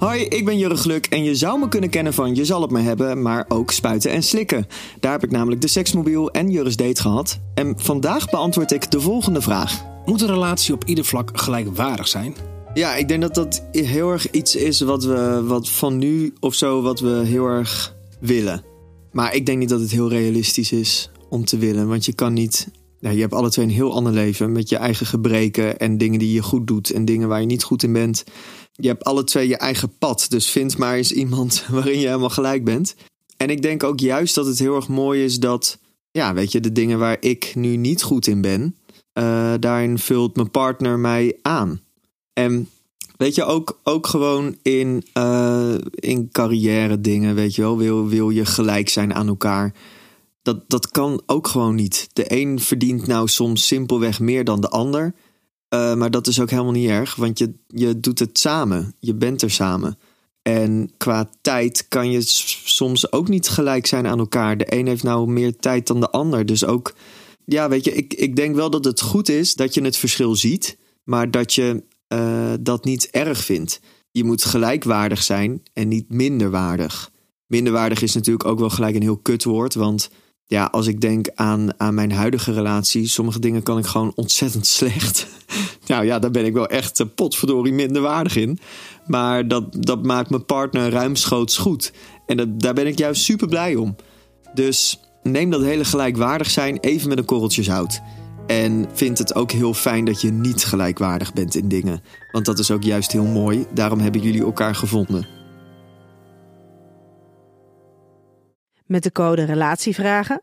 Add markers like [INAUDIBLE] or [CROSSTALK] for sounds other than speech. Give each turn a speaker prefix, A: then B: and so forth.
A: Hoi, ik ben Jurre Gluk en je zou me kunnen kennen van Je zal het me hebben, maar ook spuiten en slikken. Daar heb ik namelijk de seksmobiel en Jurre's date gehad. En vandaag beantwoord ik de volgende vraag.
B: Moet een relatie op ieder vlak gelijkwaardig zijn?
A: Ja, ik denk dat dat heel erg iets is wat we wat van nu of zo wat we heel erg willen. Maar ik denk niet dat het heel realistisch is om te willen, want je kan niet. Je hebt alle twee een heel ander leven met je eigen gebreken en dingen die je goed doet en dingen waar je niet goed in bent. Je hebt alle twee je eigen pad, dus vind maar eens iemand [LAUGHS] waarin je helemaal gelijk bent. En ik denk ook juist dat het heel erg mooi is dat, ja, weet je, de dingen waar ik nu niet goed in ben, uh, daarin vult mijn partner mij aan. En weet je, ook, ook gewoon in, uh, in carrière dingen, weet je wel, wil, wil je gelijk zijn aan elkaar. Dat, dat kan ook gewoon niet. De een verdient nou soms simpelweg meer dan de ander. Uh, maar dat is ook helemaal niet erg, want je, je doet het samen. Je bent er samen. En qua tijd kan je soms ook niet gelijk zijn aan elkaar. De een heeft nou meer tijd dan de ander. Dus ook, ja, weet je, ik, ik denk wel dat het goed is dat je het verschil ziet, maar dat je uh, dat niet erg vindt. Je moet gelijkwaardig zijn en niet minderwaardig. Minderwaardig is natuurlijk ook wel gelijk een heel kut woord, want ja, als ik denk aan, aan mijn huidige relatie, sommige dingen kan ik gewoon ontzettend [LAUGHS] slecht. Nou ja, daar ben ik wel echt potverdorie minder waardig in. Maar dat, dat maakt mijn partner ruimschoots goed. En dat, daar ben ik juist super blij om. Dus neem dat hele gelijkwaardig zijn even met een korreltje zout. En vind het ook heel fijn dat je niet gelijkwaardig bent in dingen. Want dat is ook juist heel mooi. Daarom hebben jullie elkaar gevonden.
C: Met de code Relatievragen